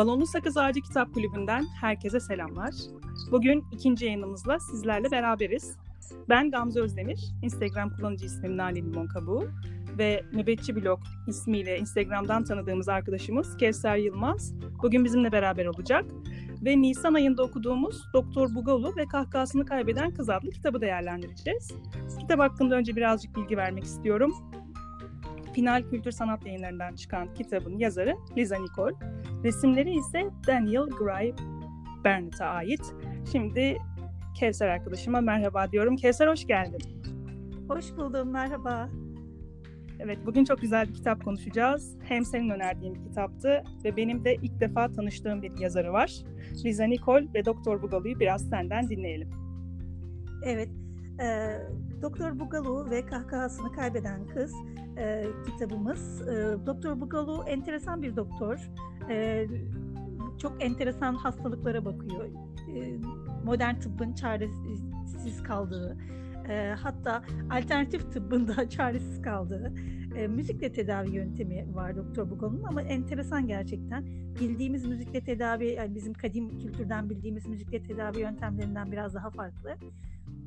Balonlu Sakız Ağacı Kitap Kulübü'nden herkese selamlar. Bugün ikinci yayınımızla sizlerle beraberiz. Ben Gamze Özdemir, Instagram kullanıcı ismim Nane Limon Kabuğu ve Nöbetçi Blog ismiyle Instagram'dan tanıdığımız arkadaşımız Kevser Yılmaz bugün bizimle beraber olacak. Ve Nisan ayında okuduğumuz Doktor Bugalu ve Kahkahasını Kaybeden Kız adlı kitabı değerlendireceğiz. Kitap hakkında önce birazcık bilgi vermek istiyorum. Final Kültür Sanat Yayınları'ndan çıkan kitabın yazarı Liza Nicole. Resimleri ise Daniel Gray Barnett'a ait. Şimdi Kevser arkadaşıma merhaba diyorum. Kevser hoş geldin. Hoş buldum, merhaba. Evet, bugün çok güzel bir kitap konuşacağız. Hem senin önerdiğin bir kitaptı ve benim de ilk defa tanıştığım bir yazarı var. Liza Nicole ve Doktor Bugalu'yu biraz senden dinleyelim. Evet, e, Doktor Bugalu ve Kahkahasını Kaybeden Kız e, kitabımız. E, doktor Bugalu enteresan bir doktor. E, çok enteresan hastalıklara bakıyor. E, modern tıbbın çaresiz kaldığı, e, hatta alternatif tıbbında çaresiz kaldığı e, müzikle tedavi yöntemi var Doktor Bugalu'nun ama enteresan gerçekten. Bildiğimiz müzikle tedavi, yani bizim kadim kültürden bildiğimiz müzikle tedavi yöntemlerinden biraz daha farklı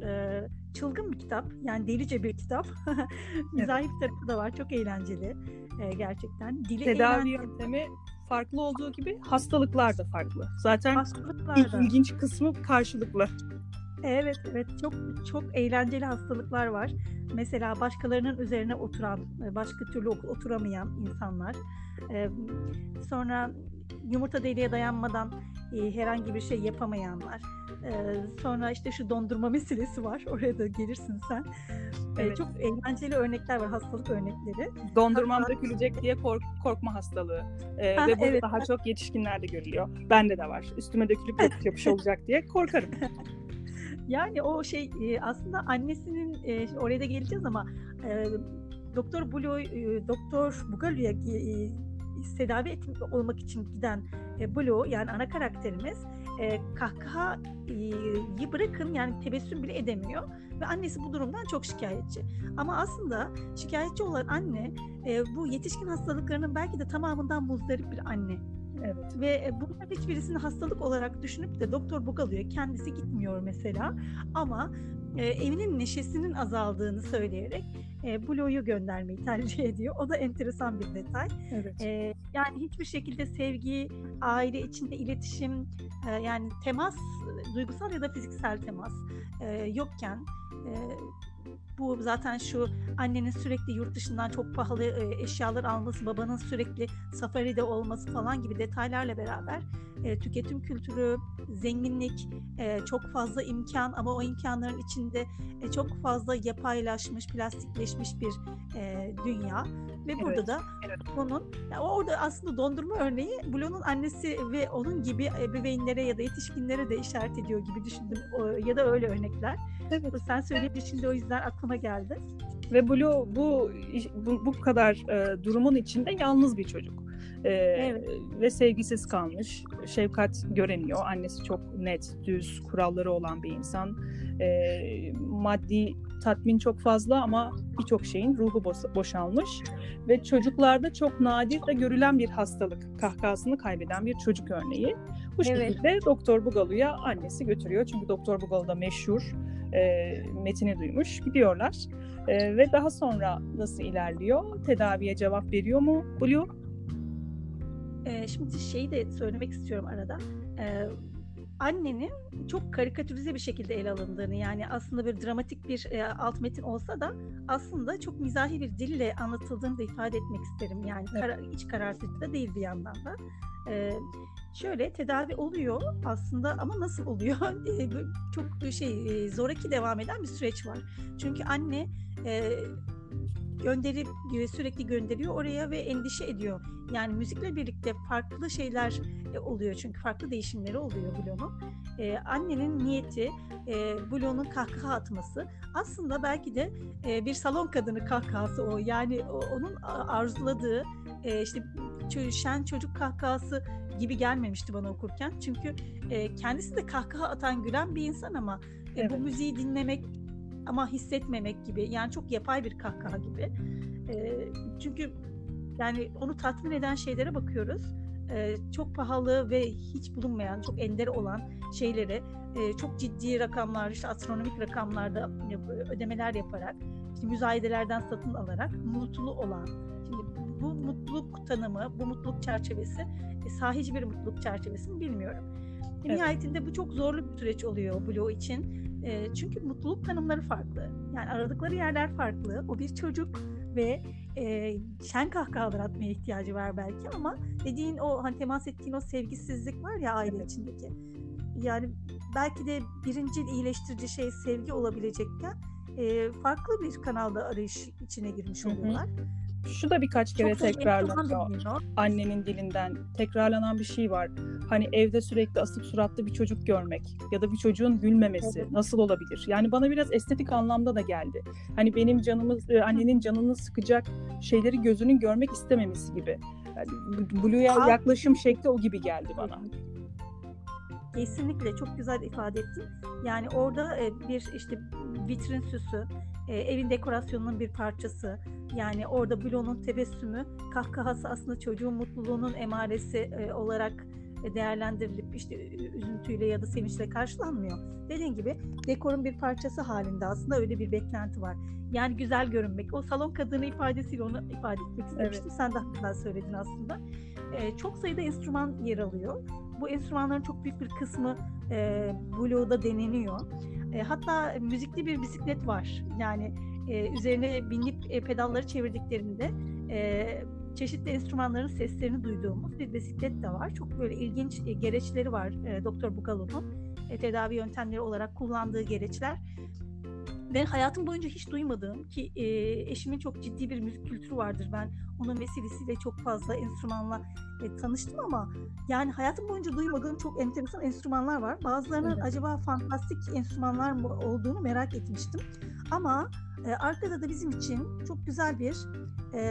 e, çılgın bir kitap. Yani delice bir kitap. Mizahi bir tarafı da var. Çok eğlenceli e, gerçekten. Dili Tedavi eğlenceli. yöntemi farklı olduğu gibi hastalıklar da farklı. Zaten hastalıklar da. ilginç kısmı karşılıklı. Evet evet çok çok eğlenceli hastalıklar var. Mesela başkalarının üzerine oturan, başka türlü oturamayan insanlar. Ee, sonra yumurta deliğe dayanmadan e, herhangi bir şey yapamayanlar. Ee, sonra işte şu dondurma meselesi var. Oraya da gelirsin sen. Ee, evet. Çok eğlenceli örnekler var, hastalık örnekleri. Dondurmam Hatta... dökülecek diye kork korkma hastalığı. Ee, ha, ve bu evet. daha çok yetişkinlerde görülüyor. Bende de var. Üstüme dökülüp yapış yapış olacak diye korkarım. yani o şey e, aslında annesinin e, oraya da geleceğiz ama e, Doktor Buloy, Doktor Bugalu'ya tedavi et, olmak için giden Blue yani ana karakterimiz e, kahkahayı bırakın yani tebessüm bile edemiyor ve annesi bu durumdan çok şikayetçi. Ama aslında şikayetçi olan anne e, bu yetişkin hastalıklarının belki de tamamından muzdarip bir anne. Evet. Ve e, bunlar hiçbirisini hastalık olarak düşünüp de doktor bugalıyor. Kendisi gitmiyor mesela. Ama e, evinin neşesinin azaldığını söyleyerek e, Blue'yu göndermeyi tercih ediyor. O da enteresan bir detay. Evet. E, yani hiçbir şekilde sevgi, aile içinde iletişim, e, yani temas, duygusal ya da fiziksel temas e, yokken e, bu zaten şu annenin sürekli yurt dışından çok pahalı e, eşyalar alması, babanın sürekli safaride olması falan gibi detaylarla beraber e, tüketim kültürü, zenginlik, e, çok fazla imkan ama o imkanların içinde e, çok fazla yapaylaşmış, plastikleşmiş bir e, dünya ve burada evet, da evet. onun yani orada aslında dondurma örneği Blue'nun annesi ve onun gibi ebeveynlere ya da yetişkinlere de işaret ediyor gibi düşündüm o, ya da öyle örnekler. Evet. Sen söyleyince şimdi o yüzden aklıma geldi. Ve Blue bu bu, bu kadar e, durumun içinde yalnız bir çocuk. E, evet. Ve sevgisiz kalmış. Şefkat göremiyor. Annesi çok net, düz, kuralları olan bir insan. E, maddi tatmin çok fazla ama birçok şeyin ruhu boşalmış ve çocuklarda çok nadir de görülen bir hastalık kahkahasını kaybeden bir çocuk örneği. Bu evet. şekilde Doktor Bugalu'ya annesi götürüyor çünkü Doktor Bugalu da meşhur e, metini duymuş gidiyorlar e, ve daha sonra nasıl ilerliyor tedaviye cevap veriyor mu Blue? E, şimdi şeyi de söylemek istiyorum arada. E, annenin çok karikatürize bir şekilde ele alındığını yani aslında bir dramatik bir e, alt metin olsa da aslında çok mizahi bir dille anlatıldığını da ifade etmek isterim. Yani evet. kara, iç kararsızlık da değil bir yandan da. E, şöyle tedavi oluyor aslında ama nasıl oluyor? E, çok şey e, zoraki devam eden bir süreç var. Çünkü anne e, gönderip sürekli gönderiyor oraya ve endişe ediyor. Yani müzikle birlikte farklı şeyler e, oluyor çünkü farklı değişimleri oluyor Blue'nun. Ee, annenin niyeti e, Blue'nun kahkaha atması. Aslında belki de e, bir salon kadını kahkahası o. Yani o, onun arzuladığı e, işte şen çocuk kahkahası gibi gelmemişti bana okurken. Çünkü e, kendisi de kahkaha atan gülen bir insan ama e, evet. bu müziği dinlemek ama hissetmemek gibi yani çok yapay bir kahkaha gibi. E, çünkü yani onu tatmin eden şeylere bakıyoruz. e, çok pahalı ve hiç bulunmayan, çok ender olan şeyleri e, çok ciddi rakamlar, işte astronomik rakamlarda ödemeler yaparak, işte müzayedelerden satın alarak mutlu olan, şimdi bu mutluluk tanımı, bu mutluluk çerçevesi e, sahici bir mutluluk çerçevesi mi bilmiyorum. Evet. Nihayetinde bu çok zorlu bir süreç oluyor Blue için. E, çünkü mutluluk tanımları farklı. Yani aradıkları yerler farklı. O bir çocuk ve e, şen kahkahalar atmaya ihtiyacı var belki ama dediğin o hani temas ettiğin o sevgisizlik var ya aile evet. içindeki. Yani belki de birinci iyileştirici şey sevgi olabilecekken e, farklı bir kanalda arayış içine girmiş oluyorlar. Hı hı. Şu da birkaç kere tekrarlanıyor. Annenin dilinden tekrarlanan bir şey var. Hani evde sürekli asık suratlı bir çocuk görmek ya da bir çocuğun gülmemesi evet. nasıl olabilir? Yani bana biraz estetik anlamda da geldi. Hani benim canımı e, annenin canını sıkacak şeyleri gözünün görmek istememesi gibi. Yani Blue'ya yaklaşım şekli o gibi geldi bana. Kesinlikle çok güzel ifade ettin. Yani orada e, bir işte vitrin süsü, e, evin dekorasyonunun bir parçası. Yani orada Blue'nun tebessümü, kahkahası aslında çocuğun mutluluğunun emaresi e, olarak değerlendirilip işte üzüntüyle ya da sevinçle karşılanmıyor. Dediğin gibi dekorun bir parçası halinde aslında öyle bir beklenti var. Yani güzel görünmek. O salon kadını ifadesiyle onu ifade etmek istemiştim. Evet. Sen de hakkında söyledin aslında. Ee, çok sayıda enstrüman yer alıyor. Bu enstrümanların çok büyük bir kısmı e, Blue'da deneniyor. E, hatta müzikli bir bisiklet var. Yani e, üzerine binip e, pedalları çevirdiklerinde e, çeşitli enstrümanların seslerini duyduğumuz bir bisiklet de var. Çok böyle ilginç e, gereçleri var e, Doktor Bugalov'un e, tedavi yöntemleri olarak kullandığı gereçler. Ben hayatım boyunca hiç duymadığım ki e, eşimin çok ciddi bir müzik kültürü vardır. Ben onun vesilesiyle çok fazla enstrümanla e, tanıştım ama yani hayatım boyunca duymadığım çok enteresan enstrümanlar var. Bazılarının evet. acaba fantastik enstrümanlar mı olduğunu merak etmiştim. Ama e, arkada da bizim için çok güzel bir e,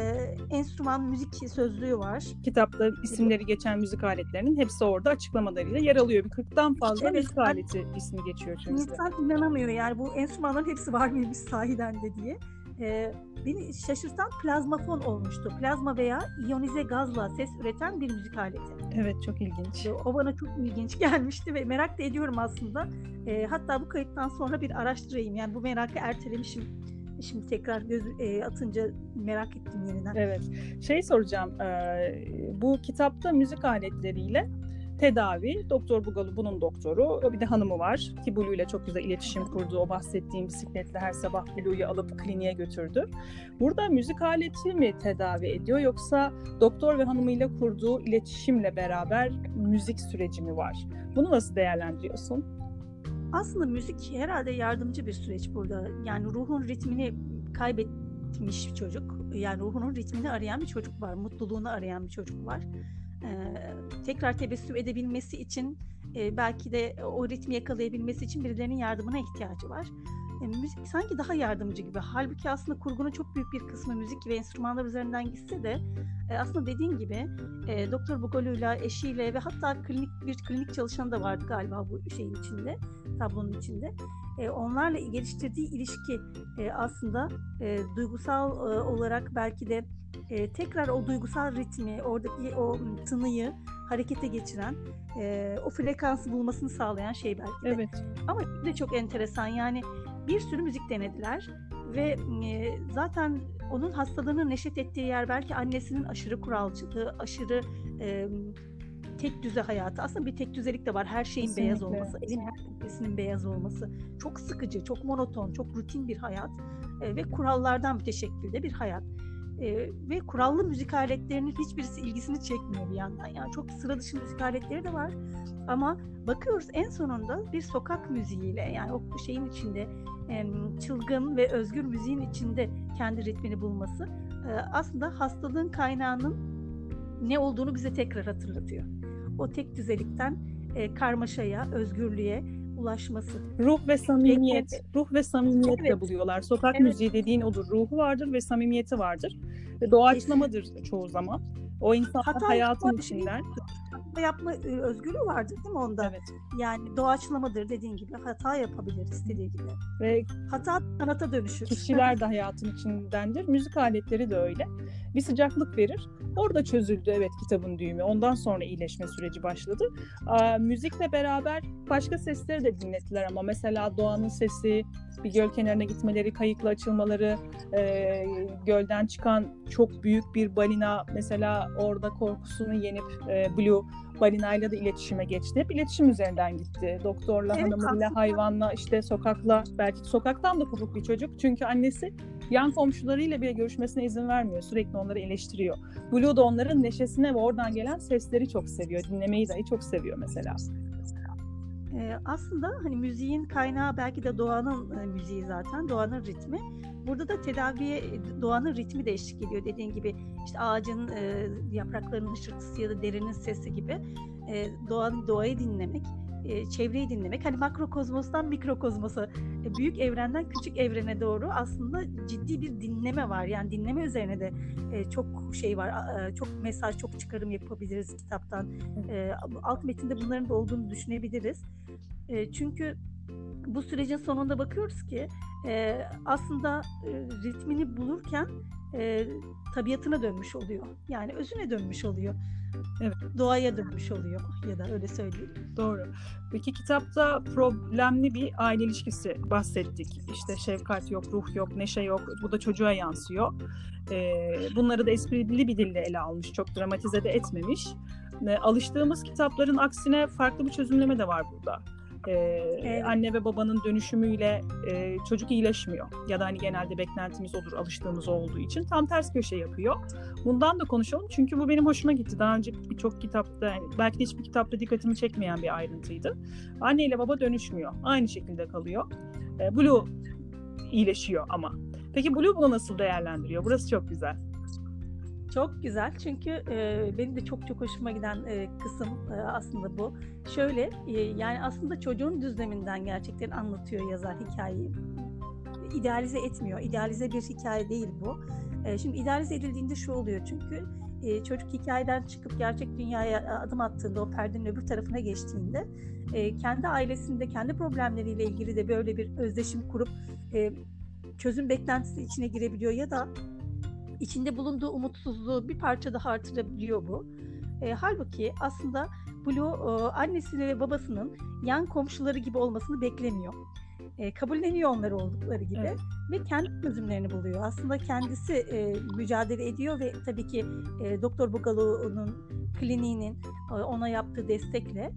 enstrüman müzik sözlüğü var. Kitapta isimleri geçen müzik aletlerinin hepsi orada açıklamalarıyla yer alıyor. Bir 40'tan fazla evet, müzik aleti ismi geçiyor çünkü. İnsan inanamıyor yani bu enstrümanların hepsi var mıymış sahiden de diye. E, beni şaşırtan plazmafon olmuştu. Plazma veya iyonize gazla ses üreten bir müzik aleti. Evet çok ilginç. O bana çok ilginç gelmişti ve merak da ediyorum aslında. E, hatta bu kayıttan sonra bir araştırayım. Yani bu merakı ertelemişim Şimdi tekrar göz e, atınca merak ettim yeniden. Evet. Şey soracağım. E, bu kitapta müzik aletleriyle tedavi. Doktor Bugalu bunun doktoru. Bir de hanımı var ki Blue ile çok güzel iletişim kurdu. O bahsettiğim bisikletle her sabah Blue'yu alıp kliniğe götürdü. Burada müzik aleti mi tedavi ediyor yoksa doktor ve hanımıyla kurduğu iletişimle beraber müzik süreci mi var? Bunu nasıl değerlendiriyorsun? Aslında müzik herhalde yardımcı bir süreç burada. Yani ruhun ritmini kaybetmiş bir çocuk. Yani ruhunun ritmini arayan bir çocuk var. Mutluluğunu arayan bir çocuk var. Ee, tekrar tebessüm edebilmesi için e, belki de o ritmi yakalayabilmesi için birilerinin yardımına ihtiyacı var. E, müzik sanki daha yardımcı gibi. Halbuki aslında kurgunun çok büyük bir kısmı müzik ve enstrümanlar üzerinden gitse de e, aslında dediğin gibi e, Doktor Bugolu'yla, eşiyle ve hatta klinik bir klinik çalışan da vardı galiba bu şeyin içinde, tablonun içinde. E, onlarla geliştirdiği ilişki e, aslında e, duygusal e, olarak belki de e, tekrar o duygusal ritmi, oradaki o tınıyı harekete geçiren, e, o frekansı bulmasını sağlayan şey belki de. Evet. Ama de çok enteresan yani bir sürü müzik denediler ve e, zaten onun hastalığını neşet ettiği yer belki annesinin aşırı kuralcılığı, aşırı e, tek düze hayatı. Aslında bir tek düzelik de var. Her şeyin Kesinlikle. beyaz olması, evin her köşesinin beyaz olması. Çok sıkıcı, çok monoton, çok rutin bir hayat e, ve kurallardan müteşekkil bir hayat. E, ve kurallı müzik aletlerinin hiçbirisi ilgisini çekmiyor bir yandan. Yani çok sıra dışı müzik aletleri de var. Ama bakıyoruz en sonunda bir sokak müziğiyle yani o şeyin içinde çılgın ve özgür müziğin içinde kendi ritmini bulması aslında hastalığın kaynağının ne olduğunu bize tekrar hatırlatıyor. O tek düzelikten karmaşaya, özgürlüğe ulaşması. Ruh ve samimiyet, Peki. ruh ve samimiyet evet. buluyorlar. Sokak evet. müziği dediğin odur. Ruhu vardır ve samimiyeti vardır. Ve doğaçlamadır çoğu zaman. O insan hayatın içinden. Yapma e, özgürlüğü vardır değil mi onda? Evet. Yani doğaçlamadır dediğin gibi hata yapabilir istediği gibi. Ve Hata sanata dönüşür. kişiler de hayatın içindendir. Müzik aletleri de öyle. Bir sıcaklık verir. Orada çözüldü evet kitabın düğümü. Ondan sonra iyileşme süreci başladı. Aa, müzikle beraber başka sesleri de dinlettiler ama mesela doğanın sesi, bir göl kenarına gitmeleri, kayıkla açılmaları, e, gölden çıkan çok büyük bir balina mesela orada korkusunu yenip e, Blue balinayla da iletişime geçti. Hep iletişim üzerinden gitti. Doktorla, Evet, hanımıyla, aslında- hayvanla, işte sokakla, belki sokaktan da kopuk bir çocuk. Çünkü annesi yan komşularıyla bile görüşmesine izin vermiyor. Sürekli onları eleştiriyor. Blue da onların neşesine ve oradan gelen sesleri çok seviyor. Dinlemeyi dahi çok seviyor mesela. Ee, aslında hani müziğin kaynağı belki de doğanın e, müziği zaten, doğanın ritmi. Burada da tedaviye e, doğanın ritmi de eşlik ediyor. Dediğin gibi işte ağacın e, yapraklarının hışırtısı ya da derinin sesi gibi e, doğanın doğayı dinlemek, e, çevreyi dinlemek. Hani makrokozmostan mikrokozmosa, e, büyük evrenden küçük evrene doğru aslında ciddi bir dinleme var. Yani dinleme üzerine de e, çok şey var, e, çok mesaj, çok çıkarım yapabiliriz kitaptan. E, alt metinde bunların da olduğunu düşünebiliriz. E, çünkü bu sürecin sonunda bakıyoruz ki e, aslında e, ritmini bulurken e, tabiatına dönmüş oluyor. Yani özüne dönmüş oluyor. Evet. Doğaya dönmüş oluyor ya da öyle söyleyelim. Doğru. Peki kitapta problemli bir aile ilişkisi bahsettik. İşte şefkat yok, ruh yok, neşe yok. Bu da çocuğa yansıyor. Ee, bunları da esprili bir dille ele almış. Çok dramatize de etmemiş. Alıştığımız kitapların aksine farklı bir çözümleme de var burada. Ee, Evet. Anne ve babanın dönüşümüyle e, çocuk iyileşmiyor. Ya da hani genelde beklentimiz olur, alıştığımız olduğu için. Tam ters köşe yapıyor. Bundan da konuşalım çünkü bu benim hoşuma gitti. Daha önce birçok kitapta, yani belki de hiçbir kitapta dikkatimi çekmeyen bir ayrıntıydı. Anne ile baba dönüşmüyor. Aynı şekilde kalıyor. E, Blue iyileşiyor ama. Peki Blue bunu nasıl değerlendiriyor? Burası çok güzel. Çok güzel çünkü e, benim de çok çok hoşuma giden e, kısım e, aslında bu. Şöyle e, yani aslında çocuğun düzleminden gerçekten anlatıyor yazar hikayeyi. İdealize etmiyor. İdealize bir hikaye değil bu. E, şimdi idealize edildiğinde şu oluyor çünkü e, çocuk hikayeden çıkıp gerçek dünyaya adım attığında o perdenin öbür tarafına geçtiğinde e, kendi ailesinde kendi problemleriyle ilgili de böyle bir özdeşim kurup e, çözüm beklentisi içine girebiliyor ya da içinde bulunduğu umutsuzluğu bir parça daha artırabiliyor bu. E, halbuki aslında Blue e, annesinin ve babasının yan komşuları gibi olmasını beklemiyor. E, kabulleniyor onları oldukları gibi Evet. ve kendi çözümlerini buluyor. Aslında kendisi e, mücadele ediyor ve tabii ki e, Doktor Bugalu'nun kliniğinin e, ona yaptığı destekle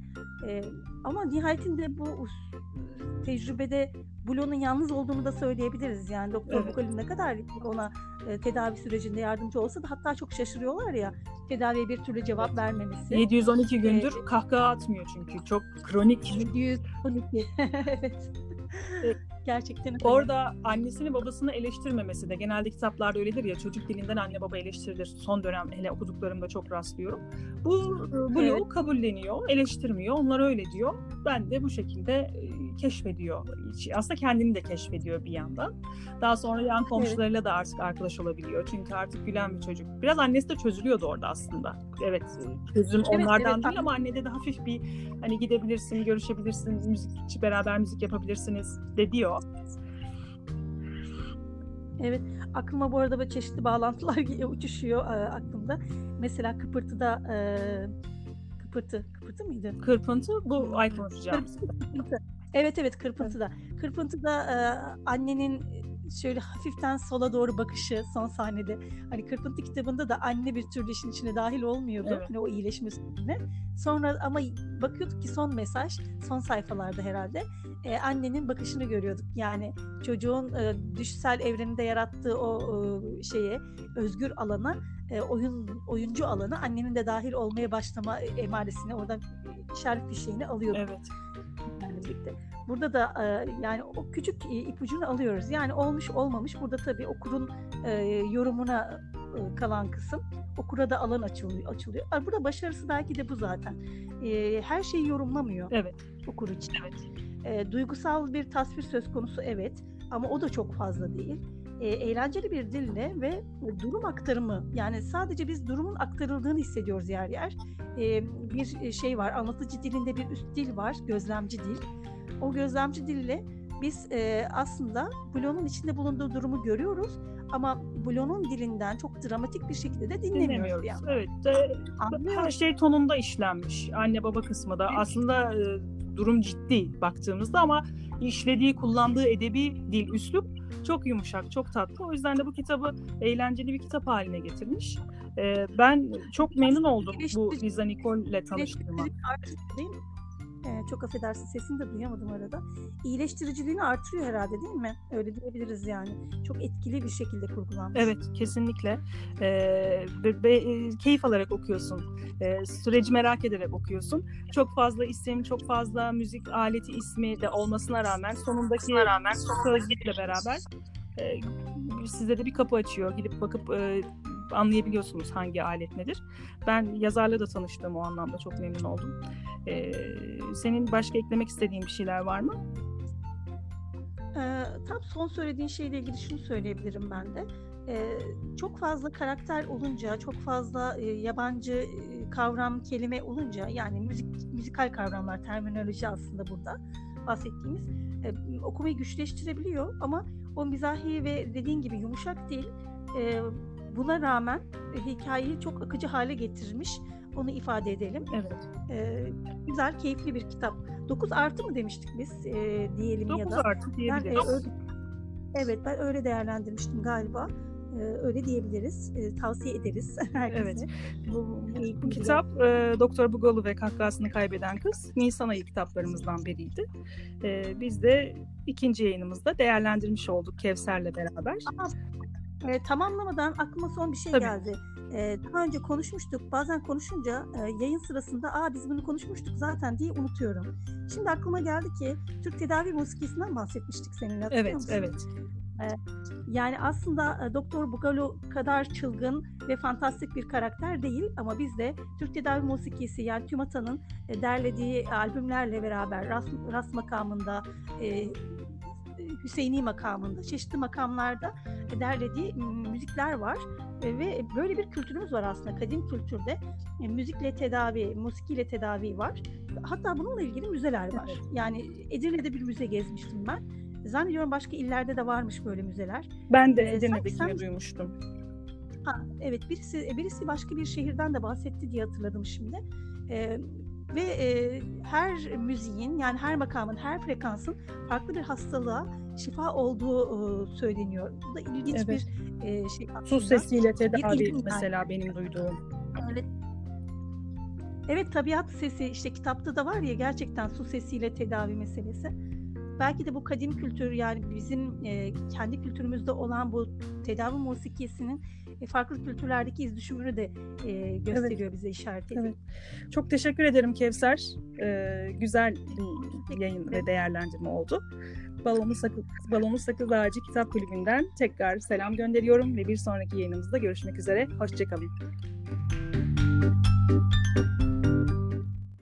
e, ama nihayetinde bu tecrübede Blue'nun yalnız olduğunu da söyleyebiliriz. Yani Doktor Evet. Bugalu ne kadar ona e, tedavi sürecinde yardımcı olsa da hatta çok şaşırıyorlar ya tedaviye bir türlü cevap vermemesi. 712 gündür kahkaha atmıyor çünkü. Çok kronik. 712. evet. Evet. Gerçekten öyle. Orada annesini babasını eleştirmemesi de genelde kitaplarda öyledir ya çocuk dilinden anne baba eleştirilir. Son dönem hele okuduklarımda çok rastlıyorum. Bu Blue Evet. kabulleniyor, eleştirmiyor. Onlar öyle diyor. Ben de bu şekilde e, keşfediyor. Aslında kendini de keşfediyor bir yandan. Daha sonra yan komşularıyla da artık arkadaş olabiliyor. Çünkü artık gülen bir çocuk. Biraz annesi de çözülüyordu orada aslında. Evet çözüm Evet, onlardan evet, değil ama annede de hafif bir hani gidebilirsin, görüşebilirsin, müzik beraber müzik yapabilirsiniz de diyor. Evet. Aklıma bu arada çeşitli bağlantılar uçuşuyor e, aklımda. Mesela Kıpırtı'da e, Kıpırtı, Kıpırtı mıydı? Kırpıntı bu ay konuşacağımız. Kırpıntı. Evet evet Kırpıntı'da. Kırpıntı'da e, annenin şöyle hafiften sola doğru bakışı son sahnede. Hani Kırpıntı kitabında da anne bir türlü işin içine dahil olmuyordu. Evet. Hani o iyileşme sürecine. Sonra ama bakıyorduk ki son mesaj, son sayfalarda herhalde e, annenin bakışını görüyorduk. Yani çocuğun e, düşsel evreninde yarattığı o e, şeye, özgür alana, e, oyun oyuncu alana annenin de dahil olmaya başlama emaresini oradan işaret fişeğini alıyorduk Evet. Bizlerle birlikte. Burada da e, yani o küçük e, ipucunu alıyoruz. Yani olmuş olmamış burada tabii okurun e, yorumuna e, kalan kısım. Okura da alan açılıyor. açılıyor. Burada başarısı belki de bu zaten. E, her şeyi yorumlamıyor Evet. okur için. E, duygusal bir tasvir söz konusu evet ama o da çok fazla değil. E, eğlenceli bir dille ve durum aktarımı yani sadece biz durumun aktarıldığını hissediyoruz yer yer. E, bir şey var anlatıcı dilinde bir üst dil var gözlemci dil. O gözlemci dille biz e, aslında Blo'nun içinde bulunduğu durumu görüyoruz ama Blo'nun dilinden çok dramatik bir şekilde de dinlemiyoruz. Yani. Evet. De, her şey tonunda işlenmiş. Anne baba kısmı da. Evet. Aslında e, durum ciddi baktığımızda ama işlediği, kullandığı edebi dil, üslup çok yumuşak, çok tatlı. O yüzden de bu kitabı eğlenceli bir kitap haline getirmiş. Ee, ben çok memnun oldum bu Liza Nicole ile tanıştığıma. Değil mi? e, çok affedersin sesini de duyamadım arada. İyileştiriciliğini artırıyor herhalde değil mi? Öyle diyebiliriz yani. Çok etkili bir şekilde kurgulanmış. Evet kesinlikle. E, be, be, keyif alarak okuyorsun. E, süreci merak ederek okuyorsun. Çok fazla isim, çok fazla müzik aleti ismi de olmasına rağmen sonundaki rağmen sözlükle beraber e, size de bir kapı açıyor. Gidip bakıp e, anlayabiliyorsunuz hangi alet nedir. Ben yazarla da tanıştığım o anlamda çok memnun oldum. Ee, senin başka eklemek istediğin bir şeyler var mı? Ee, tam son söylediğin şeyle ilgili şunu söyleyebilirim ben de. Ee, çok fazla karakter olunca, çok fazla e, yabancı e, kavram, kelime olunca yani müzik müzikal kavramlar, terminoloji aslında burada bahsettiğimiz e, okumayı güçleştirebiliyor ama o mizahi ve dediğin gibi yumuşak değil e, buna rağmen e, hikayeyi çok akıcı hale getirmiş. Onu ifade edelim. Evet. E, güzel, keyifli bir kitap. 9 artı mı demiştik biz e, diyelim 9 ya da. 9 artı diyebiliriz. Ben, e, öyle, evet ben öyle değerlendirmiştim galiba. E, öyle diyebiliriz. E, tavsiye ederiz herkese. Evet. Bu, bu kitap e, Doktor Bugolu ve Kahkahasını Kaybeden Kız Nisan ayı kitaplarımızdan biriydi. E, biz de ikinci yayınımızda değerlendirmiş olduk Kevser'le beraber. Aa, e, tamamlamadan aklıma son bir şey Tabii. geldi. E, daha önce konuşmuştuk. Bazen konuşunca e, yayın sırasında "Aa biz bunu konuşmuştuk zaten." diye unutuyorum. Şimdi aklıma geldi ki Türk tedavi musikisinden bahsetmiştik seninle. Hatırlıyor evet, musun? evet. E, yani aslında e, Doktor Bugalo kadar çılgın ve fantastik bir karakter değil ama biz de Türk tedavi musikisi yani TÜMATA'nın e, derlediği albümlerle beraber ras, ras makamında e, Hüseyini makamında, çeşitli makamlarda derlediği müzikler var. Ve böyle bir kültürümüz var aslında kadim kültürde. E, müzikle tedavi, musikiyle tedavi var. Hatta bununla ilgili müzeler var. Evet. Yani Edirne'de bir müze gezmiştim ben. Zannediyorum başka illerde de varmış böyle müzeler. Ben de Edirne'dekini sen... duymuştum. Ha, evet birisi birisi başka bir şehirden de bahsetti diye hatırladım şimdi. Ee, ve e, her müziğin yani her makamın, her frekansın farklı bir hastalığa şifa olduğu e, söyleniyor. Bu da ilginç evet. bir e, şey aslında. Su sesiyle tedavi mesela yani. benim duyduğum. Evet. Evet tabiat sesi işte kitapta da var ya gerçekten su sesiyle tedavi meselesi. Belki de bu kadim kültür yani bizim e, kendi kültürümüzde olan bu tedavi musikisinin e, farklı kültürlerdeki iz düşümünü de e, gösteriyor evet. bize işaret ediyor. Evet. Çok teşekkür ederim Kevser. Ee, güzel bir yayın ve değerlendirme oldu. Balonu Sakız, Balonu Sakız Ağacı Kitap Kulübü'nden tekrar selam gönderiyorum ve bir sonraki yayınımızda görüşmek üzere. Hoşçakalın.